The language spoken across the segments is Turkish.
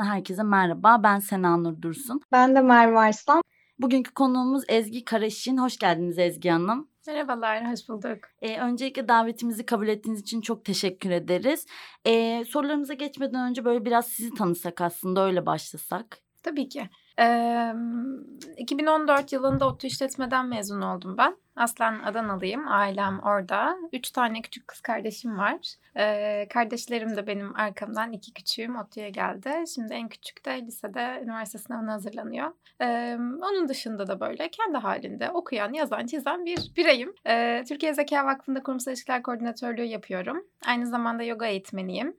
Podcast'ten herkese merhaba. Ben Sena Nur Dursun. Ben de Merve Arslan. Bugünkü konuğumuz Ezgi Karaşin. Hoş geldiniz Ezgi Hanım. Merhabalar, hoş bulduk. Ee, öncelikle davetimizi kabul ettiğiniz için çok teşekkür ederiz. Ee, sorularımıza geçmeden önce böyle biraz sizi tanısak aslında öyle başlasak. Tabii ki. Ee, 2014 yılında ODTÜ işletmeden mezun oldum ben. Aslen Adanalıyım. Ailem orada. Üç tane küçük kız kardeşim var. Kardeşlerim de benim arkamdan iki küçüğüm ODTÜ'ye geldi. Şimdi en küçük de lisede üniversite sınavına hazırlanıyor. Onun dışında da böyle kendi halinde okuyan, yazan, çizen bir bireyim. Türkiye Zeka Vakfı'nda kurumsal ilişkiler koordinatörlüğü yapıyorum. Aynı zamanda yoga eğitmeniyim.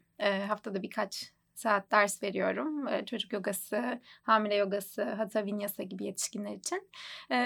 Haftada birkaç saat ders veriyorum. Çocuk yogası, hamile yogası, hatha vinyasa gibi yetişkinler için.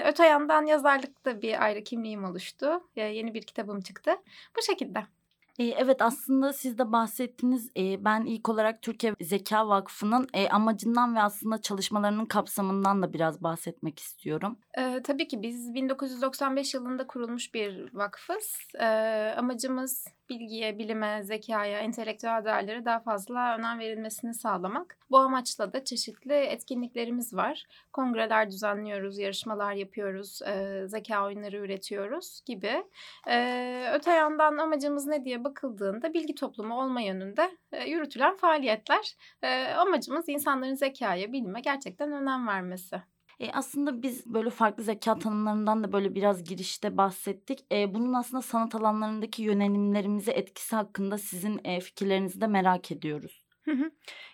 Öte yandan yazarlıkta bir ayrı kimliğim oluştu. Yeni bir kitabım çıktı. Bu şekilde. Evet aslında siz de bahsettiniz. Ben ilk olarak Türkiye Zeka Vakfı'nın amacından ve aslında çalışmalarının kapsamından da biraz bahsetmek istiyorum. Ee, tabii ki biz 1995 yılında kurulmuş bir vakfız. Ee, amacımız bilgiye, bilime, zekaya, entelektüel değerlere daha fazla önem verilmesini sağlamak. Bu amaçla da çeşitli etkinliklerimiz var. Kongreler düzenliyoruz, yarışmalar yapıyoruz, e, zeka oyunları üretiyoruz gibi. E, öte yandan amacımız ne diye bakıldığında bilgi toplumu olma yönünde e, yürütülen faaliyetler. E, amacımız insanların zekaya, bilime gerçekten önem vermesi. E, aslında biz böyle farklı zeka tanımlarından da böyle biraz girişte bahsettik. E, bunun aslında sanat alanlarındaki yönelimlerimize etkisi hakkında sizin fikirlerinizi de merak ediyoruz.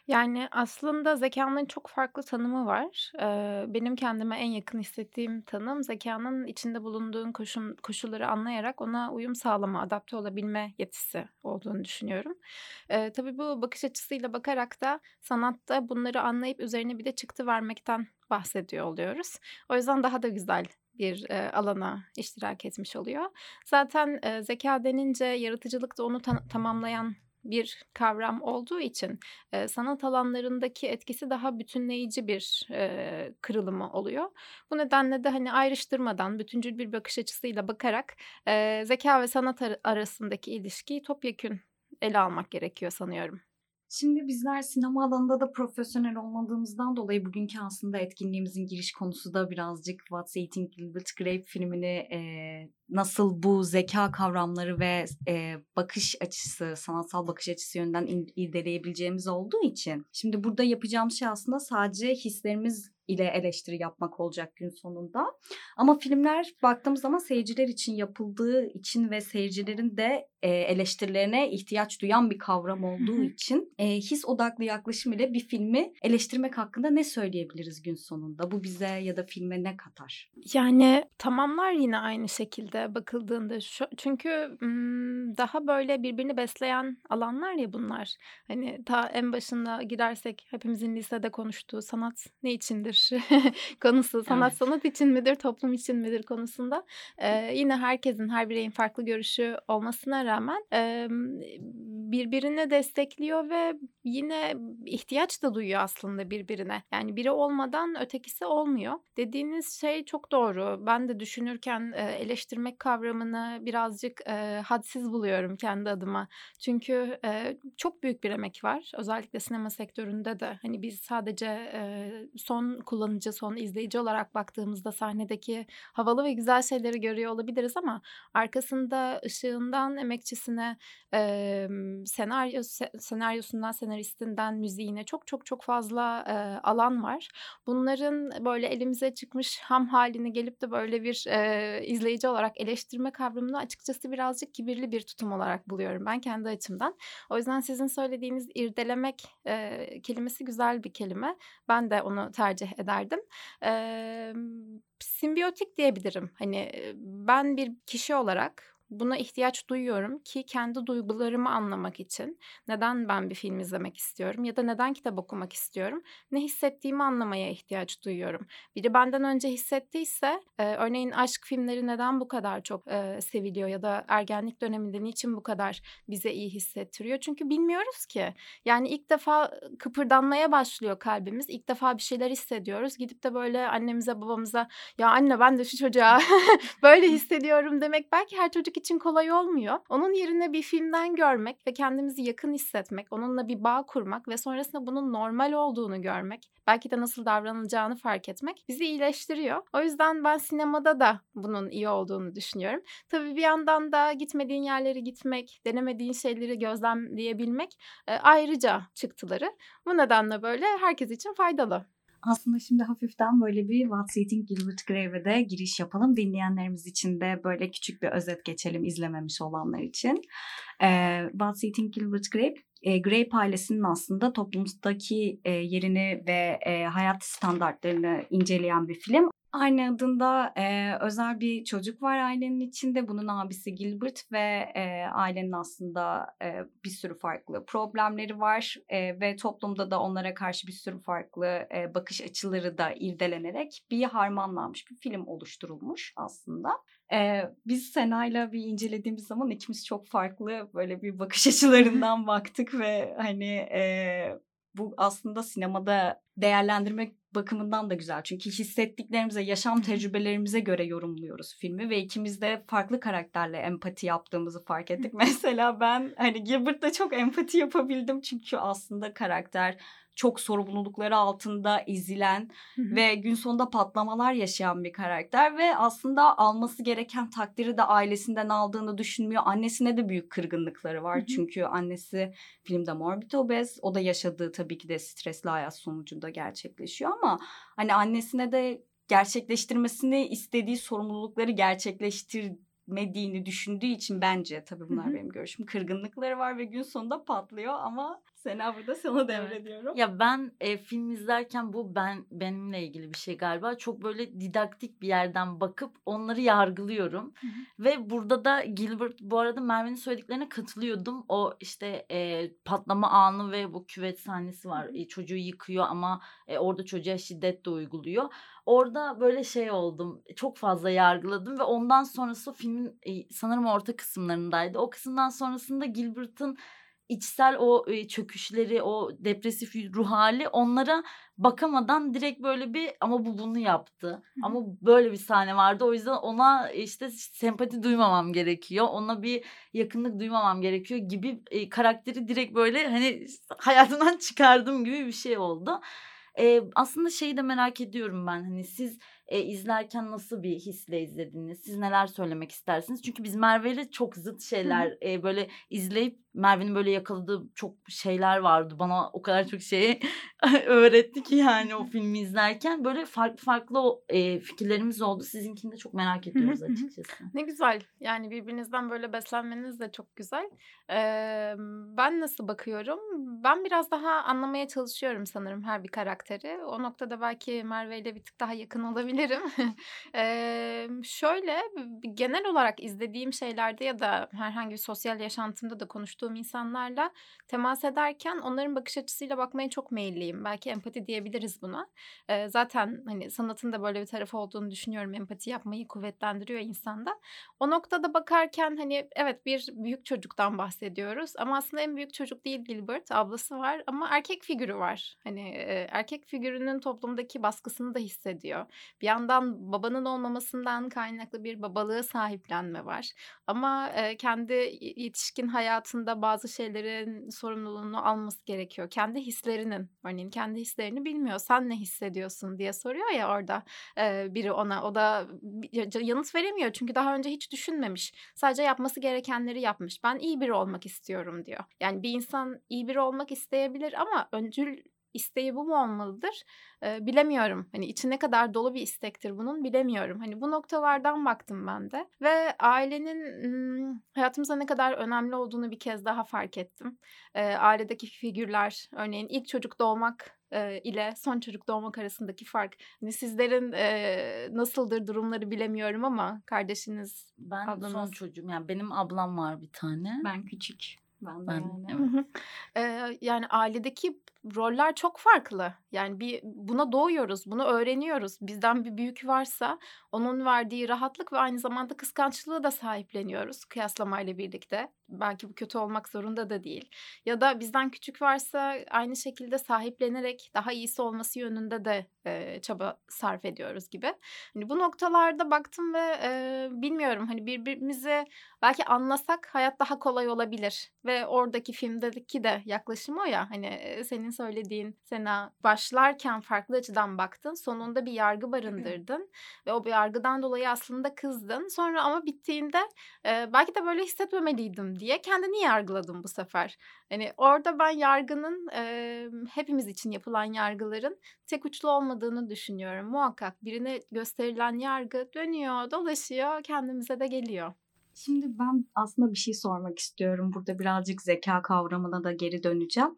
Yani aslında zekanın çok farklı tanımı var. Benim kendime en yakın hissettiğim tanım zekanın içinde bulunduğun koşun, koşulları anlayarak ona uyum sağlama, adapte olabilme yetisi olduğunu düşünüyorum. Tabii bu bakış açısıyla bakarak da sanatta bunları anlayıp üzerine bir de çıktı vermekten bahsediyor oluyoruz. O yüzden daha da güzel bir e, alana iştirak etmiş oluyor. Zaten e, zeka denince yaratıcılık da onu ta- tamamlayan bir kavram olduğu için e, sanat alanlarındaki etkisi daha bütünleyici bir e, kırılımı oluyor. Bu nedenle de hani ayrıştırmadan bütüncül bir bakış açısıyla bakarak e, zeka ve sanat ar- arasındaki ilişkiyi topyekün ele almak gerekiyor sanıyorum. Şimdi bizler sinema alanında da profesyonel olmadığımızdan dolayı bugünkü aslında etkinliğimizin giriş konusu da birazcık What's Eating Gilbert Grape filmini e, nasıl bu zeka kavramları ve e, bakış açısı, sanatsal bakış açısı yönden irdeleyebileceğimiz olduğu için. Şimdi burada yapacağım şey aslında sadece hislerimiz ile eleştiri yapmak olacak gün sonunda. Ama filmler baktığımız zaman seyirciler için yapıldığı için ve seyircilerin de e, eleştirilerine ihtiyaç duyan bir kavram olduğu için e, his odaklı yaklaşım ile bir filmi eleştirmek hakkında ne söyleyebiliriz gün sonunda? Bu bize ya da filme ne katar? Yani tamamlar yine aynı şekilde bakıldığında. Şu, çünkü daha böyle birbirini besleyen alanlar ya bunlar. Hani ta en başında gidersek hepimizin lisede konuştuğu sanat ne içindir konusu. Sanat evet. sanat için midir, toplum için midir konusunda. Ee, yine herkesin, her bireyin farklı görüşü olmasına rağmen e, birbirini destekliyor ve yine ihtiyaç da duyuyor aslında birbirine. Yani biri olmadan ötekisi olmuyor. Dediğiniz şey çok doğru. Ben de düşünürken e, eleştirmek kavramını birazcık e, hadsiz buluyorum kendi adıma. Çünkü e, çok büyük bir emek var. Özellikle sinema sektöründe de. Hani biz sadece e, son kullanıcı, son izleyici olarak baktığımızda sahnedeki havalı ve güzel şeyleri görüyor olabiliriz ama arkasında ışığından emekçisine, e, senaryo senaryosundan senaristinden müziğine çok çok çok fazla e, alan var. Bunların böyle elimize çıkmış ham halini gelip de böyle bir e, izleyici olarak eleştirme kavramını açıkçası birazcık kibirli bir tutum olarak buluyorum ben kendi açımdan. O yüzden sizin söylediğiniz irdelemek e, kelimesi güzel bir kelime. Ben de onu tercih ederdim. E, simbiyotik diyebilirim. Hani ben bir kişi olarak buna ihtiyaç duyuyorum ki kendi duygularımı anlamak için. Neden ben bir film izlemek istiyorum ya da neden kitap okumak istiyorum? Ne hissettiğimi anlamaya ihtiyaç duyuyorum. Biri benden önce hissettiyse e, örneğin aşk filmleri neden bu kadar çok e, seviliyor ya da ergenlik döneminde niçin bu kadar bize iyi hissettiriyor? Çünkü bilmiyoruz ki. Yani ilk defa kıpırdanmaya başlıyor kalbimiz. İlk defa bir şeyler hissediyoruz. Gidip de böyle annemize babamıza ya anne ben de şu çocuğa böyle hissediyorum demek belki her çocuk için kolay olmuyor. Onun yerine bir filmden görmek ve kendimizi yakın hissetmek, onunla bir bağ kurmak ve sonrasında bunun normal olduğunu görmek, belki de nasıl davranılacağını fark etmek bizi iyileştiriyor. O yüzden ben sinemada da bunun iyi olduğunu düşünüyorum. Tabii bir yandan da gitmediğin yerlere gitmek, denemediğin şeyleri gözlemleyebilmek ayrıca çıktıları. Bu nedenle böyle herkes için faydalı. Aslında şimdi hafiften böyle bir What's Eating Gilbert Grape'e de giriş yapalım. Dinleyenlerimiz için de böyle küçük bir özet geçelim izlememiş olanlar için. Ee, What's Eating Gilbert Grape e, Grape ailesinin aslında toplumdaki e, yerini ve e, hayat standartlarını inceleyen bir film. Aynı adında e, özel bir çocuk var ailenin içinde. Bunun abisi Gilbert ve e, ailenin aslında e, bir sürü farklı problemleri var. E, ve toplumda da onlara karşı bir sürü farklı e, bakış açıları da irdelenerek bir harmanlanmış bir film oluşturulmuş aslında. Ee, biz Sena'yla bir incelediğimiz zaman ikimiz çok farklı böyle bir bakış açılarından baktık ve hani e, bu aslında sinemada değerlendirmek bakımından da güzel. Çünkü hissettiklerimize, yaşam tecrübelerimize göre yorumluyoruz filmi ve ikimiz de farklı karakterle empati yaptığımızı fark ettik. Mesela ben hani Gilbert'la çok empati yapabildim çünkü aslında karakter çok sorumlulukları altında ezilen ve gün sonunda patlamalar yaşayan bir karakter ve aslında alması gereken takdiri de ailesinden aldığını düşünmüyor. Annesine de büyük kırgınlıkları var. Çünkü annesi filmde morbid obez. O da yaşadığı tabii ki de stresli hayat sonucunda gerçekleşiyor ama hani annesine de gerçekleştirmesini istediği sorumlulukları gerçekleştirmediğini düşündüğü için bence tabii bunlar benim görüşüm kırgınlıkları var ve gün sonunda patlıyor ama Sena burada sana devrediyorum. Ya ben e, film izlerken bu ben benimle ilgili bir şey galiba. Çok böyle didaktik bir yerden bakıp onları yargılıyorum. Hı hı. Ve burada da Gilbert bu arada Merve'nin söylediklerine katılıyordum. O işte e, patlama anı ve bu küvet sahnesi var. E, çocuğu yıkıyor ama e, orada çocuğa şiddet de uyguluyor. Orada böyle şey oldum. Çok fazla yargıladım ve ondan sonrası filmin e, sanırım orta kısımlarındaydı. O kısımdan sonrasında Gilbert'ın içsel o çöküşleri, o depresif ruh hali onlara bakamadan direkt böyle bir ama bu bunu yaptı. Ama böyle bir sahne vardı. O yüzden ona işte sempati duymamam gerekiyor. Ona bir yakınlık duymamam gerekiyor gibi e, karakteri direkt böyle hani hayatından çıkardım gibi bir şey oldu. E, aslında şeyi de merak ediyorum ben. Hani siz e, izlerken nasıl bir hisle izlediniz? Siz neler söylemek istersiniz? Çünkü biz Merve ile çok zıt şeyler e, böyle izleyip Merve'nin böyle yakaladığı çok şeyler vardı. Bana o kadar çok şey öğretti ki yani o filmi izlerken. Böyle farklı farklı e, fikirlerimiz oldu. Sizinkini de çok merak ediyoruz açıkçası. ne güzel. Yani birbirinizden böyle beslenmeniz de çok güzel. Ee, ben nasıl bakıyorum? Ben biraz daha anlamaya çalışıyorum sanırım her bir karakteri. O noktada belki Merve ile bir tık daha yakın olabilirim. ee, şöyle genel olarak izlediğim şeylerde ya da herhangi bir sosyal yaşantımda da konuştuğum konuştuğum insanlarla temas ederken onların bakış açısıyla bakmaya çok meyilliyim. Belki empati diyebiliriz buna. Ee, zaten hani sanatın da böyle bir tarafı olduğunu düşünüyorum. Empati yapmayı kuvvetlendiriyor insanda. O noktada bakarken hani evet bir büyük çocuktan bahsediyoruz ama aslında en büyük çocuk değil Gilbert. Ablası var ama erkek figürü var. Hani e, erkek figürünün toplumdaki baskısını da hissediyor. Bir yandan babanın olmamasından kaynaklı bir babalığı sahiplenme var. Ama e, kendi yetişkin hayatında da bazı şeylerin sorumluluğunu alması gerekiyor. Kendi hislerinin, örneğin kendi hislerini bilmiyor. Sen ne hissediyorsun diye soruyor ya orada e, biri ona. O da yanıt veremiyor çünkü daha önce hiç düşünmemiş. Sadece yapması gerekenleri yapmış. Ben iyi biri olmak istiyorum diyor. Yani bir insan iyi biri olmak isteyebilir ama öncül isteği bu mu olmalıdır? Ee, bilemiyorum. Hani içi ne kadar dolu bir istektir bunun bilemiyorum. Hani bu noktalardan baktım ben de ve ailenin ım, hayatımıza ne kadar önemli olduğunu bir kez daha fark ettim. Ee, ailedeki figürler, örneğin ilk çocuk doğmak e, ile son çocuk doğmak arasındaki fark. Hani sizlerin e, nasıldır durumları bilemiyorum ama kardeşiniz, ben ablanız... son çocuğum. Yani benim ablam var bir tane. Ben küçük. Ben, ben yani. ee, yani ailedeki roller çok farklı. Yani bir buna doğuyoruz, bunu öğreniyoruz. Bizden bir büyük varsa onun verdiği rahatlık ve aynı zamanda kıskançlığı da sahipleniyoruz kıyaslamayla birlikte. Belki bu kötü olmak zorunda da değil. Ya da bizden küçük varsa aynı şekilde sahiplenerek daha iyisi olması yönünde de e, çaba sarf ediyoruz gibi. Hani bu noktalarda baktım ve e, bilmiyorum hani birbirimizi belki anlasak hayat daha kolay olabilir. Ve oradaki filmdeki de yaklaşım o ya hani senin söylediğin Sena başlarken farklı açıdan baktın sonunda bir yargı barındırdın ve o bir yargıdan dolayı aslında kızdın. Sonra ama bittiğinde e, belki de böyle hissetmemeliydim diye kendini yargıladın bu sefer. Hani orada ben yargının e, hepimiz için yapılan yargıların tek uçlu olmadığını düşünüyorum. Muhakkak birine gösterilen yargı dönüyor, dolaşıyor, kendimize de geliyor. Şimdi ben aslında bir şey sormak istiyorum. Burada birazcık zeka kavramına da geri döneceğim.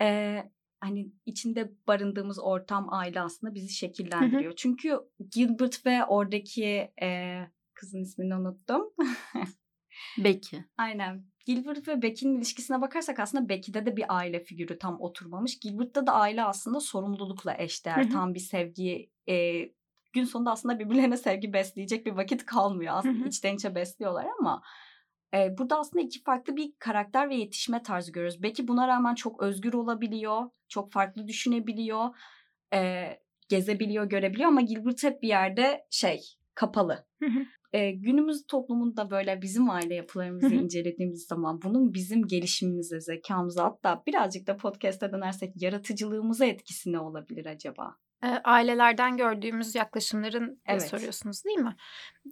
Ee, hani içinde barındığımız ortam aile aslında bizi şekillendiriyor. Hı hı. Çünkü Gilbert ve oradaki e, kızın ismini unuttum. Becky. Aynen. Gilbert ve Becky'nin ilişkisine bakarsak aslında Becky'de de bir aile figürü tam oturmamış. Gilbert'ta da aile aslında sorumlulukla eşdeğer. Hı hı. Tam bir sevgi e, gün sonunda aslında birbirlerine sevgi besleyecek bir vakit kalmıyor. Aslında hı hı. içten içe besliyorlar ama e, burada aslında iki farklı bir karakter ve yetişme tarzı görüyoruz. Becky buna rağmen çok özgür olabiliyor. Çok farklı düşünebiliyor. E, gezebiliyor, görebiliyor ama Gilbert hep bir yerde şey kapalı. E, günümüz toplumunda böyle bizim aile yapılarımızı incelediğimiz zaman bunun bizim gelişimimize, zekamıza hatta birazcık da podcast'e dönersek yaratıcılığımıza etkisi ne olabilir acaba? Ailelerden gördüğümüz yaklaşımların evet. soruyorsunuz değil mi?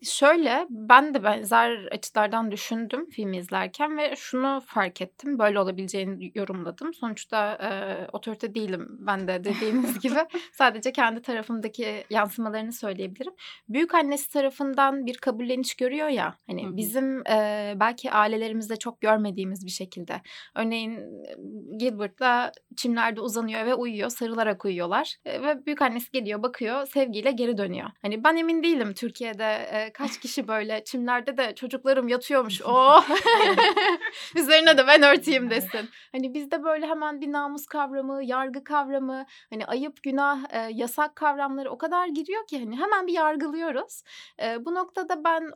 Şöyle ben de benzer açılardan düşündüm filmi izlerken ve şunu fark ettim. Böyle olabileceğini yorumladım. Sonuçta e, otorite değilim ben de dediğiniz gibi. Sadece kendi tarafımdaki yansımalarını söyleyebilirim. Büyük annesi tarafından bir kabulleniş görüyor ya. Hani Hı-hı. bizim e, belki ailelerimizde çok görmediğimiz bir şekilde. Örneğin Gilbert'la çimlerde uzanıyor ve uyuyor. Sarılarak uyuyorlar. E, ve büyük annesi geliyor bakıyor sevgiyle geri dönüyor. Hani ben emin değilim Türkiye'de e, kaç kişi böyle çimlerde de çocuklarım yatıyormuş. Oh üzerine de ben örteyim desin. Hani bizde böyle hemen bir namus kavramı, yargı kavramı, hani ayıp, günah, e, yasak kavramları o kadar giriyor ki hani hemen bir yargılıyoruz. E, bu noktada ben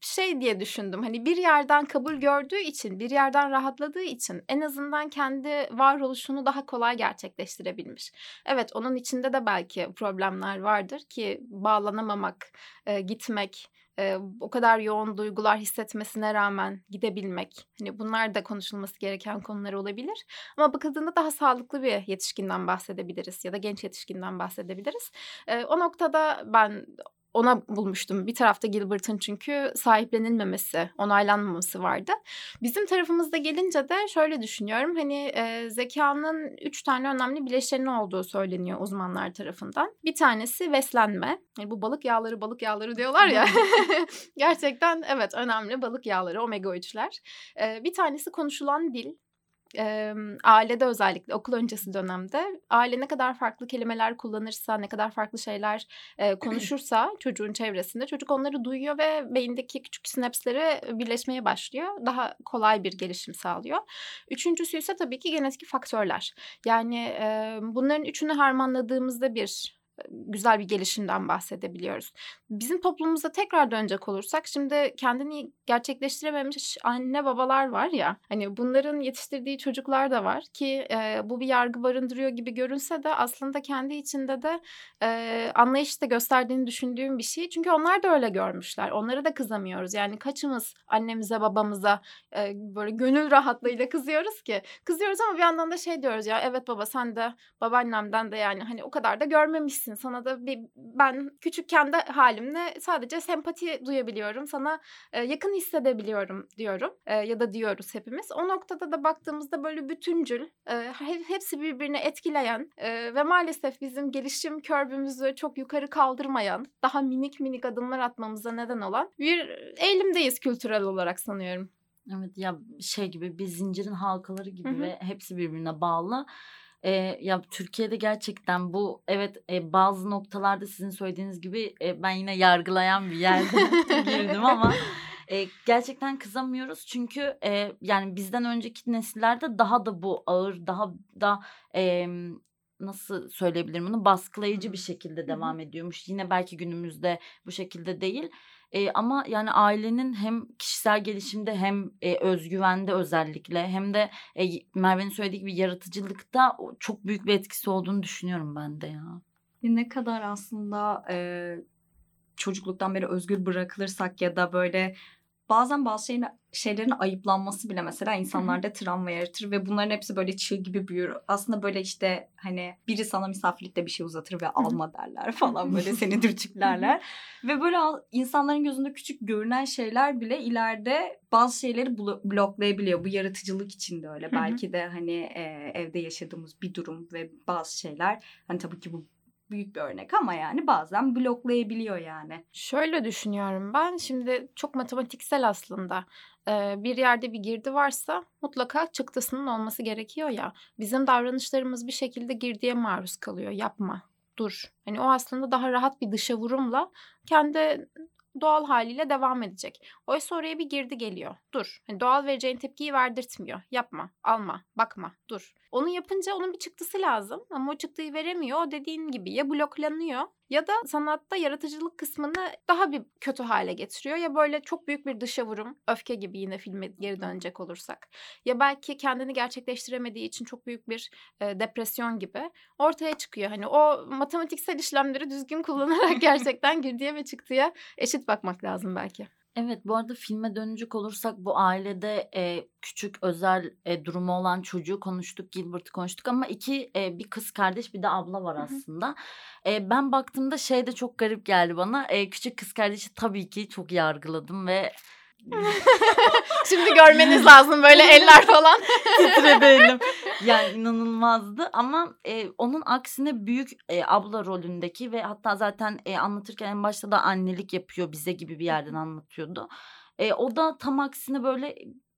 şey diye düşündüm. Hani bir yerden kabul gördüğü için, bir yerden rahatladığı için en azından kendi varoluşunu daha kolay gerçekleştirebilmiş. Evet onun içinde de belki problemler vardır ki bağlanamamak, e, gitmek, e, o kadar yoğun duygular hissetmesine rağmen gidebilmek. Hani bunlar da konuşulması gereken konular olabilir. Ama bakıldığında daha sağlıklı bir yetişkinden bahsedebiliriz ya da genç yetişkinden bahsedebiliriz. E, o noktada ben ona bulmuştum. Bir tarafta Gilbert'ın çünkü sahiplenilmemesi, onaylanmaması vardı. Bizim tarafımızda gelince de şöyle düşünüyorum. Hani e, zekanın üç tane önemli bileşeni olduğu söyleniyor uzmanlar tarafından. Bir tanesi beslenme. Yani bu balık yağları balık yağları diyorlar ya. Gerçekten evet önemli balık yağları omega 3'ler. E, bir tanesi konuşulan dil e, ailede özellikle okul öncesi dönemde aile ne kadar farklı kelimeler kullanırsa, ne kadar farklı şeyler e, konuşursa çocuğun çevresinde çocuk onları duyuyor ve beyindeki küçük sinapsleri birleşmeye başlıyor. Daha kolay bir gelişim sağlıyor. Üçüncüsü ise tabii ki genetik faktörler. Yani e, bunların üçünü harmanladığımızda bir güzel bir gelişimden bahsedebiliyoruz. Bizim toplumumuzda tekrar dönecek olursak şimdi kendini gerçekleştirememiş anne babalar var ya hani bunların yetiştirdiği çocuklar da var ki e, bu bir yargı barındırıyor gibi görünse de aslında kendi içinde de e, anlayış da gösterdiğini düşündüğüm bir şey. Çünkü onlar da öyle görmüşler. Onlara da kızamıyoruz. Yani kaçımız annemize babamıza e, böyle gönül rahatlığıyla kızıyoruz ki. Kızıyoruz ama bir yandan da şey diyoruz ya evet baba sen de babaannemden de yani hani o kadar da görmemişsin değilsin. Sana da bir ben küçükken de halimle sadece sempati duyabiliyorum. Sana e, yakın hissedebiliyorum diyorum e, ya da diyoruz hepimiz. O noktada da baktığımızda böyle bütüncül, e, hepsi birbirini etkileyen e, ve maalesef bizim gelişim körbümüzü çok yukarı kaldırmayan, daha minik minik adımlar atmamıza neden olan bir eğilimdeyiz kültürel olarak sanıyorum. Evet ya şey gibi bir zincirin halkaları gibi Hı-hı. ve hepsi birbirine bağlı. Eee, ya, Türkiye'de gerçekten bu evet, eee, bazı noktalarda sizin söylediğiniz gibi, eee, ben yine yargılayan bir yerde girdim ama E, gerçekten kızamıyoruz çünkü e, yani bizden önceki nesillerde daha da bu ağır, daha da e, nasıl söyleyebilirim bunu baskılayıcı bir şekilde devam ediyormuş. Yine belki günümüzde bu şekilde değil. E, ama yani ailenin hem kişisel gelişimde hem e, özgüvende özellikle hem de e, Merve'nin söylediği gibi yaratıcılıkta çok büyük bir etkisi olduğunu düşünüyorum ben de ya. Ne kadar aslında e, çocukluktan beri özgür bırakılırsak ya da böyle bazen bazı şeyin, şeylerin ayıplanması bile mesela insanlarda travma yaratır ve bunların hepsi böyle çığ gibi büyür. Aslında böyle işte hani biri sana misafirlikte bir şey uzatır ve alma derler falan böyle seni dürtüklerler. ve böyle insanların gözünde küçük görünen şeyler bile ileride bazı şeyleri bloklayabiliyor. Bu yaratıcılık için de öyle. Belki de hani e, evde yaşadığımız bir durum ve bazı şeyler hani tabii ki bu büyük bir örnek ama yani bazen bloklayabiliyor yani. Şöyle düşünüyorum ben şimdi çok matematiksel aslında. Bir yerde bir girdi varsa mutlaka çıktısının olması gerekiyor ya. Bizim davranışlarımız bir şekilde girdiye maruz kalıyor. Yapma, dur. Hani o aslında daha rahat bir dışa vurumla kendi doğal haliyle devam edecek. Oysa oraya bir girdi geliyor. Dur. Hani doğal vereceğin tepkiyi verdirtmiyor. Yapma, alma, bakma, dur. Onu yapınca onun bir çıktısı lazım ama o çıktıyı veremiyor. O dediğin gibi ya bloklanıyor ya da sanatta yaratıcılık kısmını daha bir kötü hale getiriyor. Ya böyle çok büyük bir dışa vurum, öfke gibi yine filme geri dönecek olursak. Ya belki kendini gerçekleştiremediği için çok büyük bir e, depresyon gibi ortaya çıkıyor. Hani o matematiksel işlemleri düzgün kullanarak gerçekten girdiye ve çıktıya eşit bakmak lazım belki. Evet bu arada filme dönecek olursak bu ailede e, küçük özel e, durumu olan çocuğu konuştuk, Gilbert'ı konuştuk ama iki e, bir kız kardeş bir de abla var aslında. E, ben baktığımda şey de çok garip geldi bana. E, küçük kız kardeşi tabii ki çok yargıladım ve Şimdi görmeniz lazım böyle eller falan. Titremeyelim. Yani inanılmazdı ama e, onun aksine büyük e, abla rolündeki ve hatta zaten e, anlatırken en başta da annelik yapıyor bize gibi bir yerden anlatıyordu. E, o da tam aksine böyle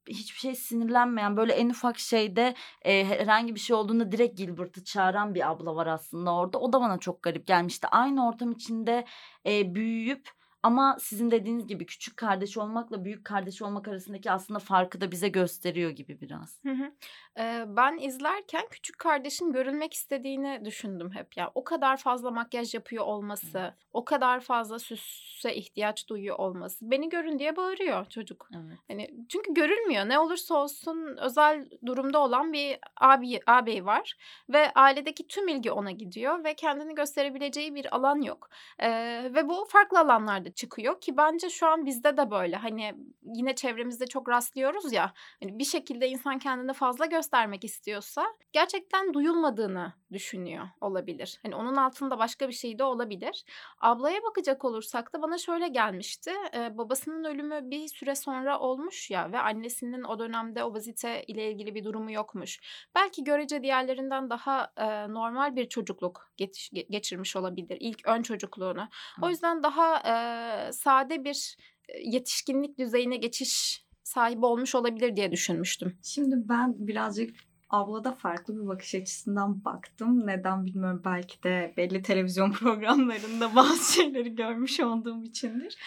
hiçbir şey sinirlenmeyen böyle en ufak şeyde e, herhangi bir şey olduğunda direkt Gilbert'ı çağıran bir abla var aslında orada. O da bana çok garip gelmişti. Aynı ortam içinde e, büyüyüp ama sizin dediğiniz gibi küçük kardeş olmakla büyük kardeş olmak arasındaki aslında farkı da bize gösteriyor gibi biraz. Hı hı. Ee, ben izlerken küçük kardeşin görülmek istediğini düşündüm hep ya. O kadar fazla makyaj yapıyor olması, evet. o kadar fazla süse ihtiyaç duyuyor olması. Beni görün diye bağırıyor çocuk. Evet. Hani çünkü görülmüyor. Ne olursa olsun özel durumda olan bir abi ağabey var ve ailedeki tüm ilgi ona gidiyor ve kendini gösterebileceği bir alan yok. Ee, ve bu farklı alanlarda çıkıyor ki bence şu an bizde de böyle. Hani yine çevremizde çok rastlıyoruz ya. Hani bir şekilde insan kendini fazla göstermek istiyorsa gerçekten duyulmadığını düşünüyor olabilir. Hani onun altında başka bir şey de olabilir. Ablaya bakacak olursak da bana şöyle gelmişti. Ee, babasının ölümü bir süre sonra olmuş ya ve annesinin o dönemde obezite ile ilgili bir durumu yokmuş. Belki görece diğerlerinden daha e, normal bir çocukluk geçiş, geçirmiş olabilir. İlk ön çocukluğunu. O yüzden daha e, sade bir yetişkinlik düzeyine geçiş sahibi olmuş olabilir diye düşünmüştüm. Şimdi ben birazcık ablada farklı bir bakış açısından baktım. Neden bilmiyorum belki de belli televizyon programlarında bazı şeyleri görmüş olduğum içindir.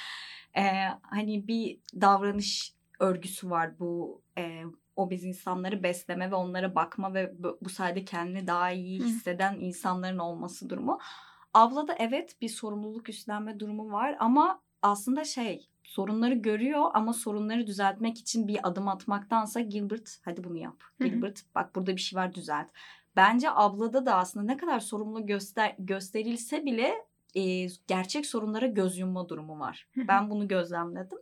Ee, hani bir davranış örgüsü var bu e, obez insanları besleme ve onlara bakma ve bu, bu sayede kendini daha iyi hisseden Hı. insanların olması durumu. Ablada evet bir sorumluluk üstlenme durumu var ama aslında şey sorunları görüyor ama sorunları düzeltmek için bir adım atmaktansa Gilbert hadi bunu yap. Hı-hı. Gilbert bak burada bir şey var düzelt. Bence ablada da aslında ne kadar sorumlu göster gösterilse bile e, gerçek sorunlara göz yumma durumu var. Hı-hı. Ben bunu gözlemledim.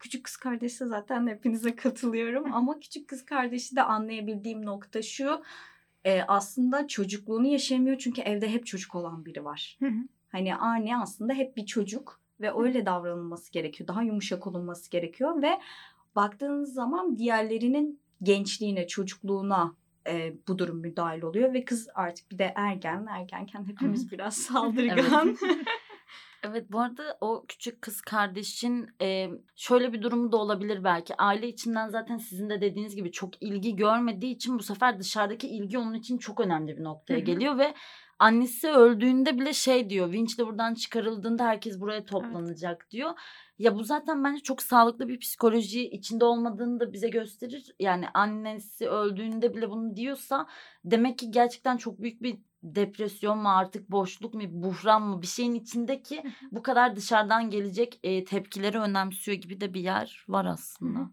Küçük kız kardeşi zaten hepinize katılıyorum ama küçük kız kardeşi de anlayabildiğim nokta şu. E, aslında çocukluğunu yaşayamıyor çünkü evde hep çocuk olan biri var. Hani anne aslında hep bir çocuk ve öyle davranılması gerekiyor. Daha yumuşak olunması gerekiyor ve baktığınız zaman diğerlerinin gençliğine, çocukluğuna e, bu durum müdahil oluyor ve kız artık bir de ergen, ergenken hepimiz biraz saldırgan. Evet bu arada o küçük kız kardeşin e, şöyle bir durumu da olabilir belki. Aile içinden zaten sizin de dediğiniz gibi çok ilgi görmediği için bu sefer dışarıdaki ilgi onun için çok önemli bir noktaya geliyor ve annesi öldüğünde bile şey diyor. Vinç'le buradan çıkarıldığında herkes buraya toplanacak evet. diyor. Ya bu zaten bence çok sağlıklı bir psikoloji içinde olmadığını da bize gösterir. Yani annesi öldüğünde bile bunu diyorsa demek ki gerçekten çok büyük bir depresyon mu artık boşluk mu buhran mı bir şeyin içindeki bu kadar dışarıdan gelecek e, tepkileri önemsiyor gibi de bir yer var aslında.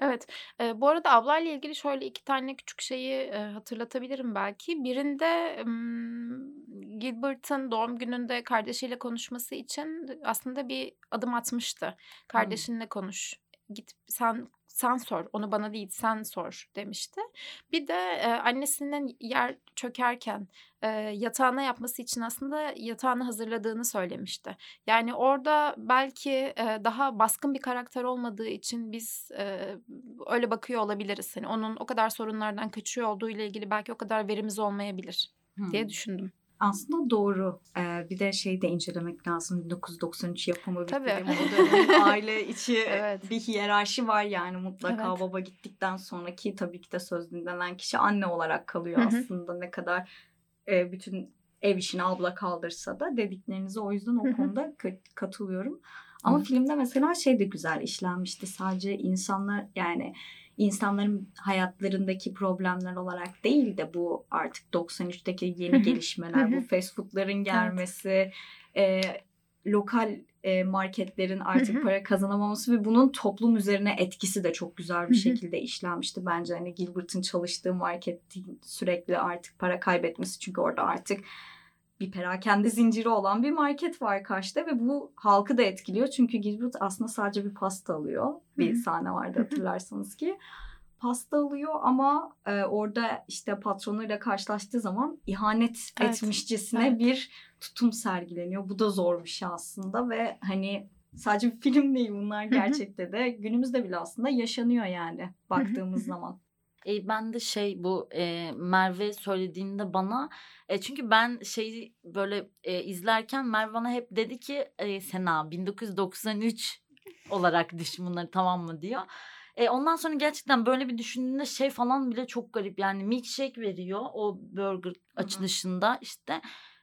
Evet. E, bu arada ablayla ilgili şöyle iki tane küçük şeyi e, hatırlatabilirim belki. Birinde m, Gilbert'ın doğum gününde kardeşiyle konuşması için aslında bir adım atmıştı. Kardeşinle konuş. Git sen sen sor onu bana değil sen sor demişti. Bir de e, annesinin yer çökerken e, yatağına yapması için aslında yatağını hazırladığını söylemişti. Yani orada belki e, daha baskın bir karakter olmadığı için biz e, öyle bakıyor olabiliriz. Hani onun o kadar sorunlardan kaçıyor olduğu ile ilgili belki o kadar verimiz olmayabilir diye düşündüm. Aslında doğru. Ee, bir de şeyi de incelemek lazım. 1993 yapımı bir Tabii. film. O dönemin aile içi Evet. bir hiyerarşi var yani mutlaka Evet. baba gittikten sonraki tabii ki de söz dinlenen kişi anne olarak kalıyor Hı hı. aslında. Ne kadar e, bütün ev işini abla kaldırsa da dediklerinize o yüzden o Hı hı. konuda ka- katılıyorum. Ama Hı. filmde mesela şey de güzel işlenmişti. Sadece insanlar yani insanların hayatlarındaki problemler olarak değil de bu artık 93'teki Hı yeni gelişmeler, bu fast foodların gelmesi, e, lokal e, marketlerin artık hı. para kazanamaması ve bunun toplum üzerine etkisi de çok güzel bir hı. şekilde işlenmişti bence. Hani Gilbert'ın çalıştığı marketin sürekli artık para kaybetmesi çünkü orada artık bir perakende zinciri olan bir market var karşıda ve bu halkı da etkiliyor. Çünkü Gilbert aslında sadece bir pasta alıyor. Bir sahne vardı hatırlarsanız ki. Pasta alıyor ama e, orada işte patronuyla karşılaştığı zaman ihanet Evet, etmişçesine evet. bir tutum sergileniyor. Bu da zor bir şey aslında ve hani sadece bir film değil bunlar gerçekte de günümüzde bile aslında yaşanıyor yani baktığımız zaman. E, ben de şey bu e, Merve söylediğinde bana e, çünkü ben şeyi böyle e, izlerken Merve bana hep dedi ki e, Sena 1993 olarak düşün bunları tamam mı? diyor. E, ondan sonra gerçekten böyle bir düşündüğünde şey falan bile çok garip yani milkshake veriyor o burger açılışında işte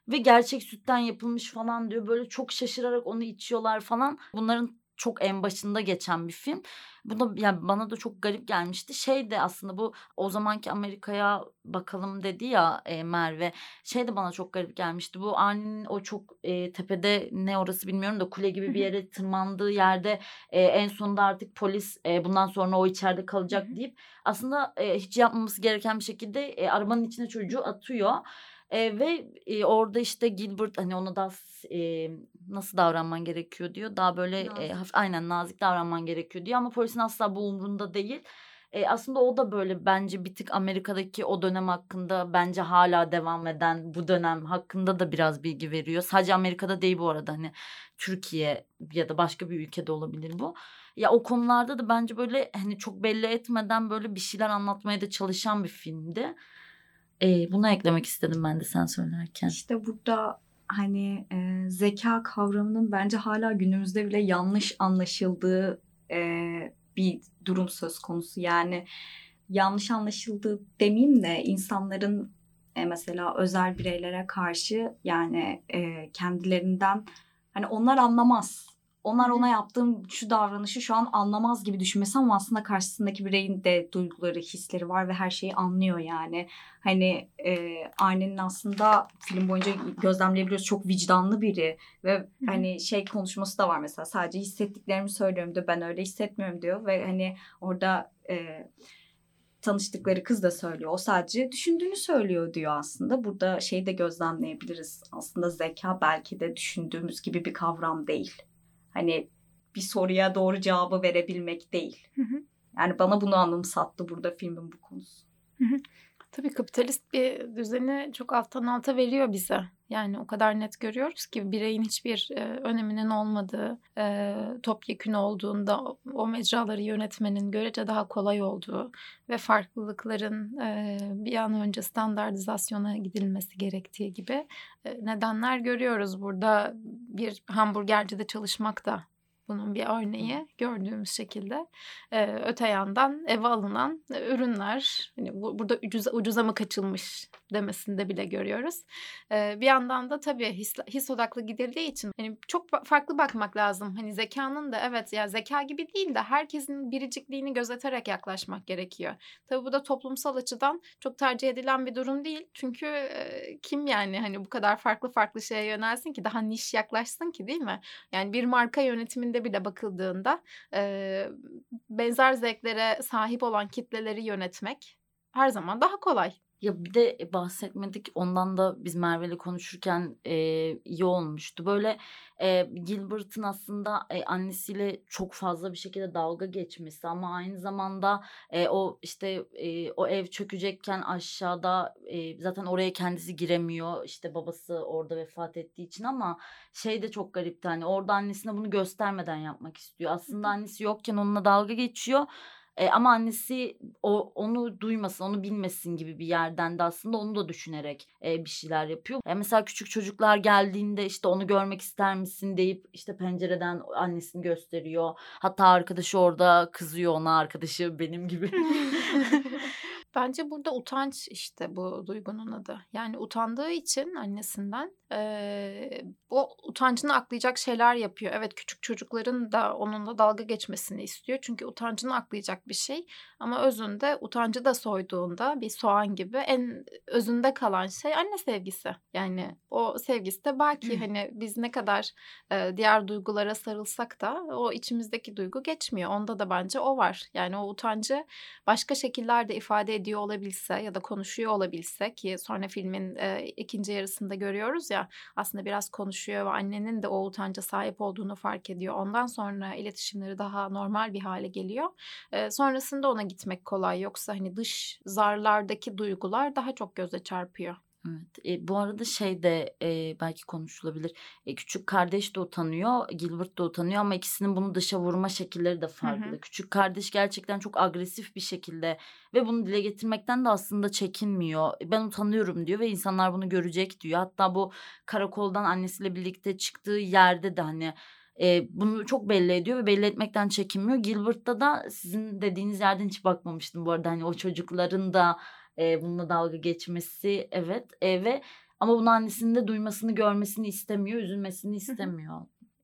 ve gerçek sütten yapılmış falan diyor. Böyle çok şaşırarak onu içiyorlar falan. Bunların çok en başında geçen bir film. Bu da yani bana da çok garip gelmişti. Şey de aslında bu o zamanki Amerika'ya bakalım dedi ya e, Merve. Şey de bana çok garip gelmişti. Bu Arnie'nin o çok e, tepede ne orası bilmiyorum da kule gibi bir yere tırmandığı yerde e, en sonunda artık polis e, bundan sonra o içeride kalacak deyip aslında e, hiç yapmaması gereken bir şekilde e, arabanın içine çocuğu atıyor. E, ve e, orada işte Gilbert hani ona da e, nasıl davranman gerekiyor diyor. Daha böyle e, Nazik. hafif, aynen nazik davranman gerekiyor diyor ama polisin asla bu umrunda değil. E, aslında o da böyle bence bir tık Amerika'daki o dönem hakkında bence hala devam eden bu dönem hakkında da biraz bilgi veriyor. Sadece Amerika'da değil bu arada hani Türkiye ya da başka bir ülkede olabilir bu. Ya o konularda da bence böyle hani çok belli etmeden böyle bir şeyler anlatmaya da çalışan bir filmdi. E, bunu eklemek istedim ben de sen söylerken. İşte burada hani e, zeka kavramının bence hala günümüzde bile yanlış anlaşıldığı e, bir durum söz konusu. Yani yanlış anlaşıldığı demeyeyim de insanların e, mesela özel bireylere karşı yani e, kendilerinden hani onlar anlamaz. Onlar ona yaptığım şu davranışı şu an anlamaz gibi düşünmesi ama aslında karşısındaki bireyin de duyguları, hisleri var ve her şeyi anlıyor yani. Hani e, Arne'nin aslında film boyunca gözlemleyebiliyoruz çok vicdanlı biri ve hani şey konuşması da var mesela sadece hissettiklerimi söylüyorum diyor ben öyle hissetmiyorum diyor ve hani orada e, tanıştıkları kız da söylüyor o sadece düşündüğünü söylüyor diyor aslında. Burada şeyi de gözlemleyebiliriz aslında zeka belki de düşündüğümüz gibi bir kavram değil hani bir soruya doğru cevabı verebilmek değil Hı hı. yani bana bunu anımsattı burada filmin bu konusu. Tabii kapitalist bir düzeni çok alttan alta veriyor bize. Yani o kadar net görüyoruz ki bireyin hiçbir e, öneminin olmadığı, e, topyekün olduğunda o, mecraları yönetmenin görece daha kolay olduğu ve farklılıkların e, bir an önce standartizasyona gidilmesi gerektiği gibi e, nedenler görüyoruz. Burada bir hamburgercide çalışmak da bunun bir örneği gördüğümüz şekilde. Ee, öte yandan eve alınan ürünler hani bu, burada ucuza, ucuza mı kaçılmış demesinde bile görüyoruz. Ee, bir yandan da tabii his, his odaklı gidildiği için hani çok farklı bakmak lazım. Hani zekanın da evet ya zeka gibi değil de herkesin biricikliğini gözeterek yaklaşmak gerekiyor. Tabii bu da toplumsal açıdan çok tercih edilen bir durum değil. Çünkü e, kim yani hani bu kadar farklı farklı şeye yönelsin ki daha niş yaklaşsın ki değil mi? Yani bir marka yönetiminde bile bakıldığında e, benzer zevklere sahip olan kitleleri yönetmek her zaman daha kolay. Ya bir de e, bahsetmedik ondan da biz Merve'yle konuşurken e, iyi olmuştu. Böyle e, Gilbert'ın aslında e, annesiyle çok fazla bir şekilde dalga geçmesi ama aynı zamanda e, o işte e, o ev çökecekken aşağıda e, zaten oraya kendisi giremiyor. İşte babası orada vefat ettiği için ama şey de çok garipti hani orada annesine bunu göstermeden yapmak istiyor. Aslında annesi yokken onunla dalga geçiyor. E, ama annesi o onu duymasın, onu bilmesin gibi bir yerden de aslında onu da düşünerek e, bir şeyler yapıyor. E, mesela küçük çocuklar geldiğinde işte onu görmek ister misin deyip işte pencereden annesini gösteriyor. Hatta arkadaşı orada kızıyor ona arkadaşı benim gibi. Bence burada utanç işte bu duygunun adı. Yani utandığı için annesinden e, o utancını aklayacak şeyler yapıyor. Evet küçük çocukların da onunla dalga geçmesini istiyor. Çünkü utancını aklayacak bir şey. Ama özünde utancı da soyduğunda bir soğan gibi en özünde kalan şey anne sevgisi. Yani o sevgisi de belki hani biz ne kadar e, diğer duygulara sarılsak da o içimizdeki duygu geçmiyor. Onda da bence o var. Yani o utancı başka şekillerde ifade ediyor olabilse ya da konuşuyor olabilse ki sonra filmin e, ikinci yarısında görüyoruz ya aslında biraz konuşuyor ve annenin de o utanca sahip olduğunu fark ediyor. Ondan sonra iletişimleri daha normal bir hale geliyor. E, sonrasında ona gitmek kolay yoksa hani dış zarlardaki duygular daha çok göze çarpıyor. Evet. E, bu arada şey de e, belki konuşulabilir. E, küçük kardeş de utanıyor, Gilbert de utanıyor ama ikisinin bunu dışa vurma şekilleri de farklı. Hı hı. Küçük kardeş gerçekten çok agresif bir şekilde ve bunu dile getirmekten de aslında çekinmiyor. Ben utanıyorum diyor ve insanlar bunu görecek diyor. Hatta bu karakoldan annesiyle birlikte çıktığı yerde de hani e, bunu çok belli ediyor ve belli etmekten çekinmiyor. Gilbert'ta da sizin dediğiniz yerden hiç bakmamıştım bu arada. Hani o çocukların da e, bununla dalga geçmesi evet e, ve ama bunu annesinin de duymasını görmesini istemiyor üzülmesini istemiyor.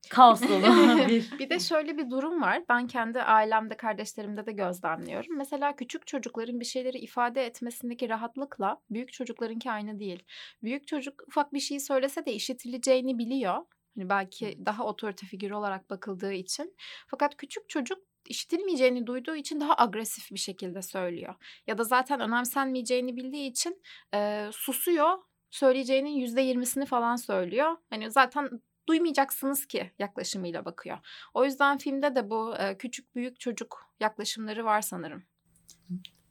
Kaos dolu bir. bir de şöyle bir durum var. Ben kendi ailemde, kardeşlerimde de gözlemliyorum. Mesela küçük çocukların bir şeyleri ifade etmesindeki rahatlıkla büyük çocuklarınki aynı değil. Büyük çocuk ufak bir şey söylese de işitileceğini biliyor. Hani belki daha otorite figürü olarak bakıldığı için. Fakat küçük çocuk işitilmeyeceğini duyduğu için daha agresif bir şekilde söylüyor. Ya da zaten önemsenmeyeceğini bildiği için e, susuyor. Söyleyeceğinin yüzde yirmisini falan söylüyor. Hani zaten duymayacaksınız ki yaklaşımıyla bakıyor. O yüzden filmde de bu e, küçük büyük çocuk yaklaşımları var sanırım.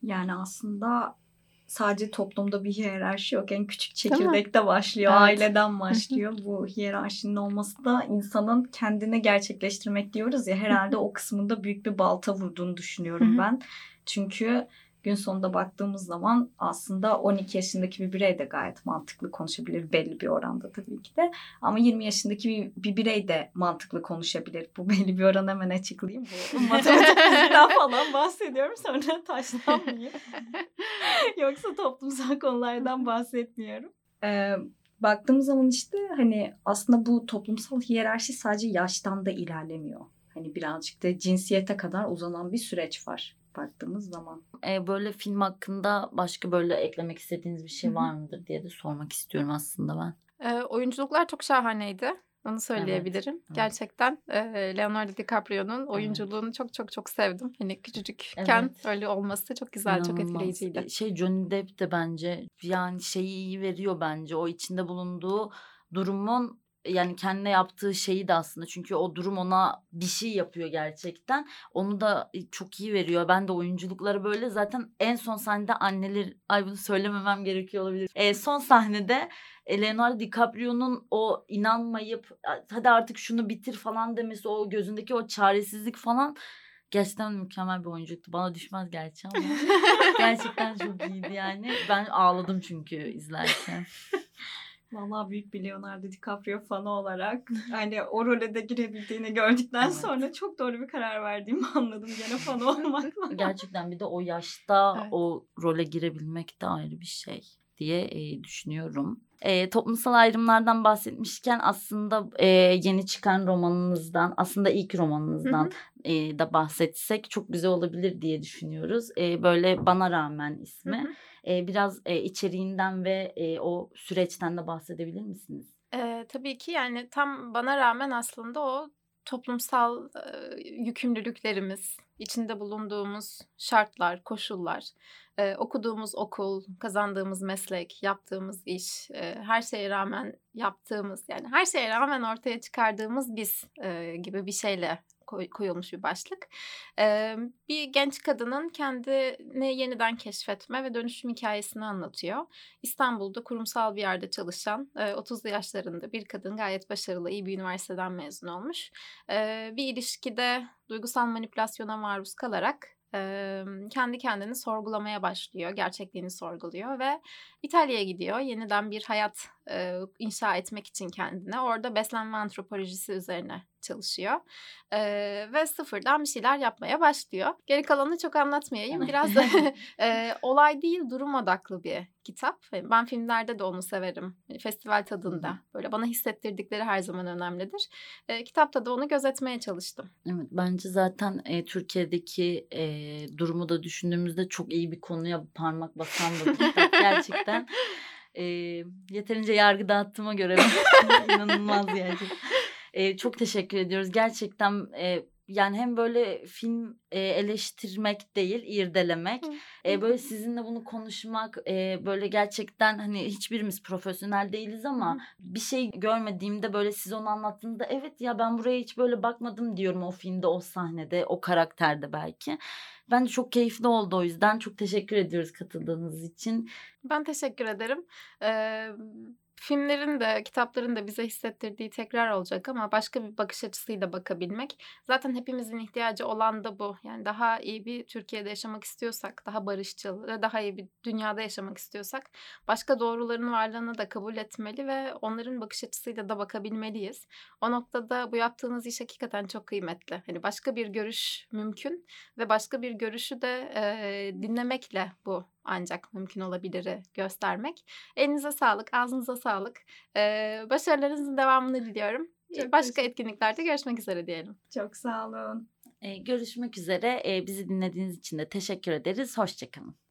Yani aslında sadece toplumda bir hiyerarşi yok. En küçük çekirdekte başlıyor, evet. aileden başlıyor. Bu hiyerarşinin olması da insanın kendini gerçekleştirmek diyoruz ya herhalde o kısmında büyük bir balta vurduğunu düşünüyorum ben. Çünkü gün sonunda baktığımız zaman aslında 12 yaşındaki bir birey de gayet mantıklı konuşabilir belli bir oranda tabii ki de. Ama 20 yaşındaki bir, bir birey de mantıklı konuşabilir. Bu belli bir oran hemen açıklayayım. Bu matematikten falan bahsediyorum sonra taşlanmayayım. Yoksa toplumsal konulardan bahsetmiyorum. Ee, baktığımız zaman işte hani aslında bu toplumsal hiyerarşi sadece yaştan da ilerlemiyor. Hani birazcık da cinsiyete kadar uzanan bir süreç var baktığımız zaman. E, böyle film hakkında başka böyle eklemek istediğiniz bir şey var mıdır diye de sormak istiyorum aslında ben. E, oyunculuklar çok şahaneydi. Onu söyleyebilirim. Evet, Gerçekten e, Leonardo DiCaprio'nun oyunculuğunu evet. çok çok çok sevdim. Hani küçücükken evet. öyle olması çok güzel, İnanılmaz. çok etkileyiciydi. Şey Johnny Depp de bence yani şeyi iyi veriyor bence. O içinde bulunduğu durumun yani kendine yaptığı şeyi de aslında çünkü o durum ona bir şey yapıyor gerçekten. Onu da çok iyi veriyor. Ben de oyunculukları böyle zaten en son sahnede anneler ay bunu söylememem gerekiyor olabilir. E, son sahnede Leonardo DiCaprio'nun o inanmayıp hadi artık şunu bitir falan demesi o gözündeki o çaresizlik falan gerçekten mükemmel bir oyunculuktu. Bana düşmez gerçi ama gerçekten çok iyiydi yani. Ben ağladım çünkü izlerken. Vallahi büyük bir Leonardo DiCaprio fanı olarak hani o role de girebildiğini gördükten Evet. sonra çok doğru bir karar verdiğimi anladım gene fanı olmakla. Gerçekten bir de o yaşta Evet. o role girebilmek de ayrı bir şey diye e, düşünüyorum. E, toplumsal ayrımlardan bahsetmişken aslında e, yeni çıkan romanınızdan aslında ilk romanınızdan e, da bahsetsek çok güzel olabilir diye düşünüyoruz. E, böyle Bana Rağmen ismi. Hı hı. E, biraz e, içeriğinden ve e, o süreçten de bahsedebilir misiniz? Eee, tabii ki yani tam bana rağmen aslında o toplumsal eee, yükümlülüklerimiz, içinde bulunduğumuz şartlar, koşullar, eee, okuduğumuz okul, kazandığımız meslek, yaptığımız iş, eee, her şeye rağmen yaptığımız yani her şeye rağmen ortaya çıkardığımız biz eee, gibi bir şeyle koy- koyulmuş bir başlık. Bir genç kadının kendini yeniden keşfetme ve dönüşüm hikayesini anlatıyor. İstanbul'da kurumsal bir yerde çalışan e, 30'lu yaşlarında bir kadın gayet başarılı, iyi bir üniversiteden mezun olmuş. Bir ilişkide duygusal manipülasyona maruz kalarak kendi kendini sorgulamaya başlıyor, gerçekliğini sorguluyor ve İtalya'ya gidiyor. Yeniden bir hayat inşa etmek için kendine. Orada beslenme antropolojisi üzerine çalışıyor. E, ve sıfırdan bir şeyler yapmaya başlıyor. Geri kalanını çok anlatmayayım. Biraz da e, olay değil durum odaklı bir kitap. E, Ben filmlerde de onu severim. E, Festival tadında. Böyle bana hissettirdikleri her zaman önemlidir. E, kitapta da onu gözetmeye çalıştım. Evet bence zaten e, Türkiye'deki e, durumu da düşündüğümüzde çok iyi bir konuya parmak basan bir kitap gerçekten. E, yeterince yargı dağıttığıma göre inanılmaz gerçekten. E, çok teşekkür ediyoruz. Gerçekten e, yani hem böyle film e, eleştirmek değil, irdelemek. E, böyle sizinle bunu konuşmak, e, böyle gerçekten hani hiçbirimiz profesyonel değiliz ama bir şey görmediğimde böyle siz onu anlattığında evet ya ben buraya hiç böyle bakmadım diyorum o filmde, o sahnede, o karakterde belki. Bence çok keyifli oldu o yüzden. Çok teşekkür ediyoruz katıldığınız için. Ben teşekkür ederim. Ee, filmlerin de kitapların da bize hissettirdiği tekrar olacak ama başka bir bakış açısıyla bakabilmek. Zaten hepimizin ihtiyacı olan da bu. Yani daha iyi bir Türkiye'de yaşamak istiyorsak, daha barışçıl ve daha iyi bir dünyada yaşamak istiyorsak başka doğruların varlığını da kabul etmeli ve onların bakış açısıyla da bakabilmeliyiz. O noktada bu yaptığınız iş hakikaten çok kıymetli. Hani başka bir görüş mümkün ve başka bir görüşü de e, dinlemekle bu ancak mümkün olabiliri göstermek. Elinize sağlık, ağzınıza sağlık. Ee, başarılarınızın devamını diliyorum. Çok Başka etkinliklerde görüşmek üzere diyelim. Çok sağ olun. E, görüşmek üzere. E, bizi dinlediğiniz için de teşekkür ederiz. Hoşçakalın.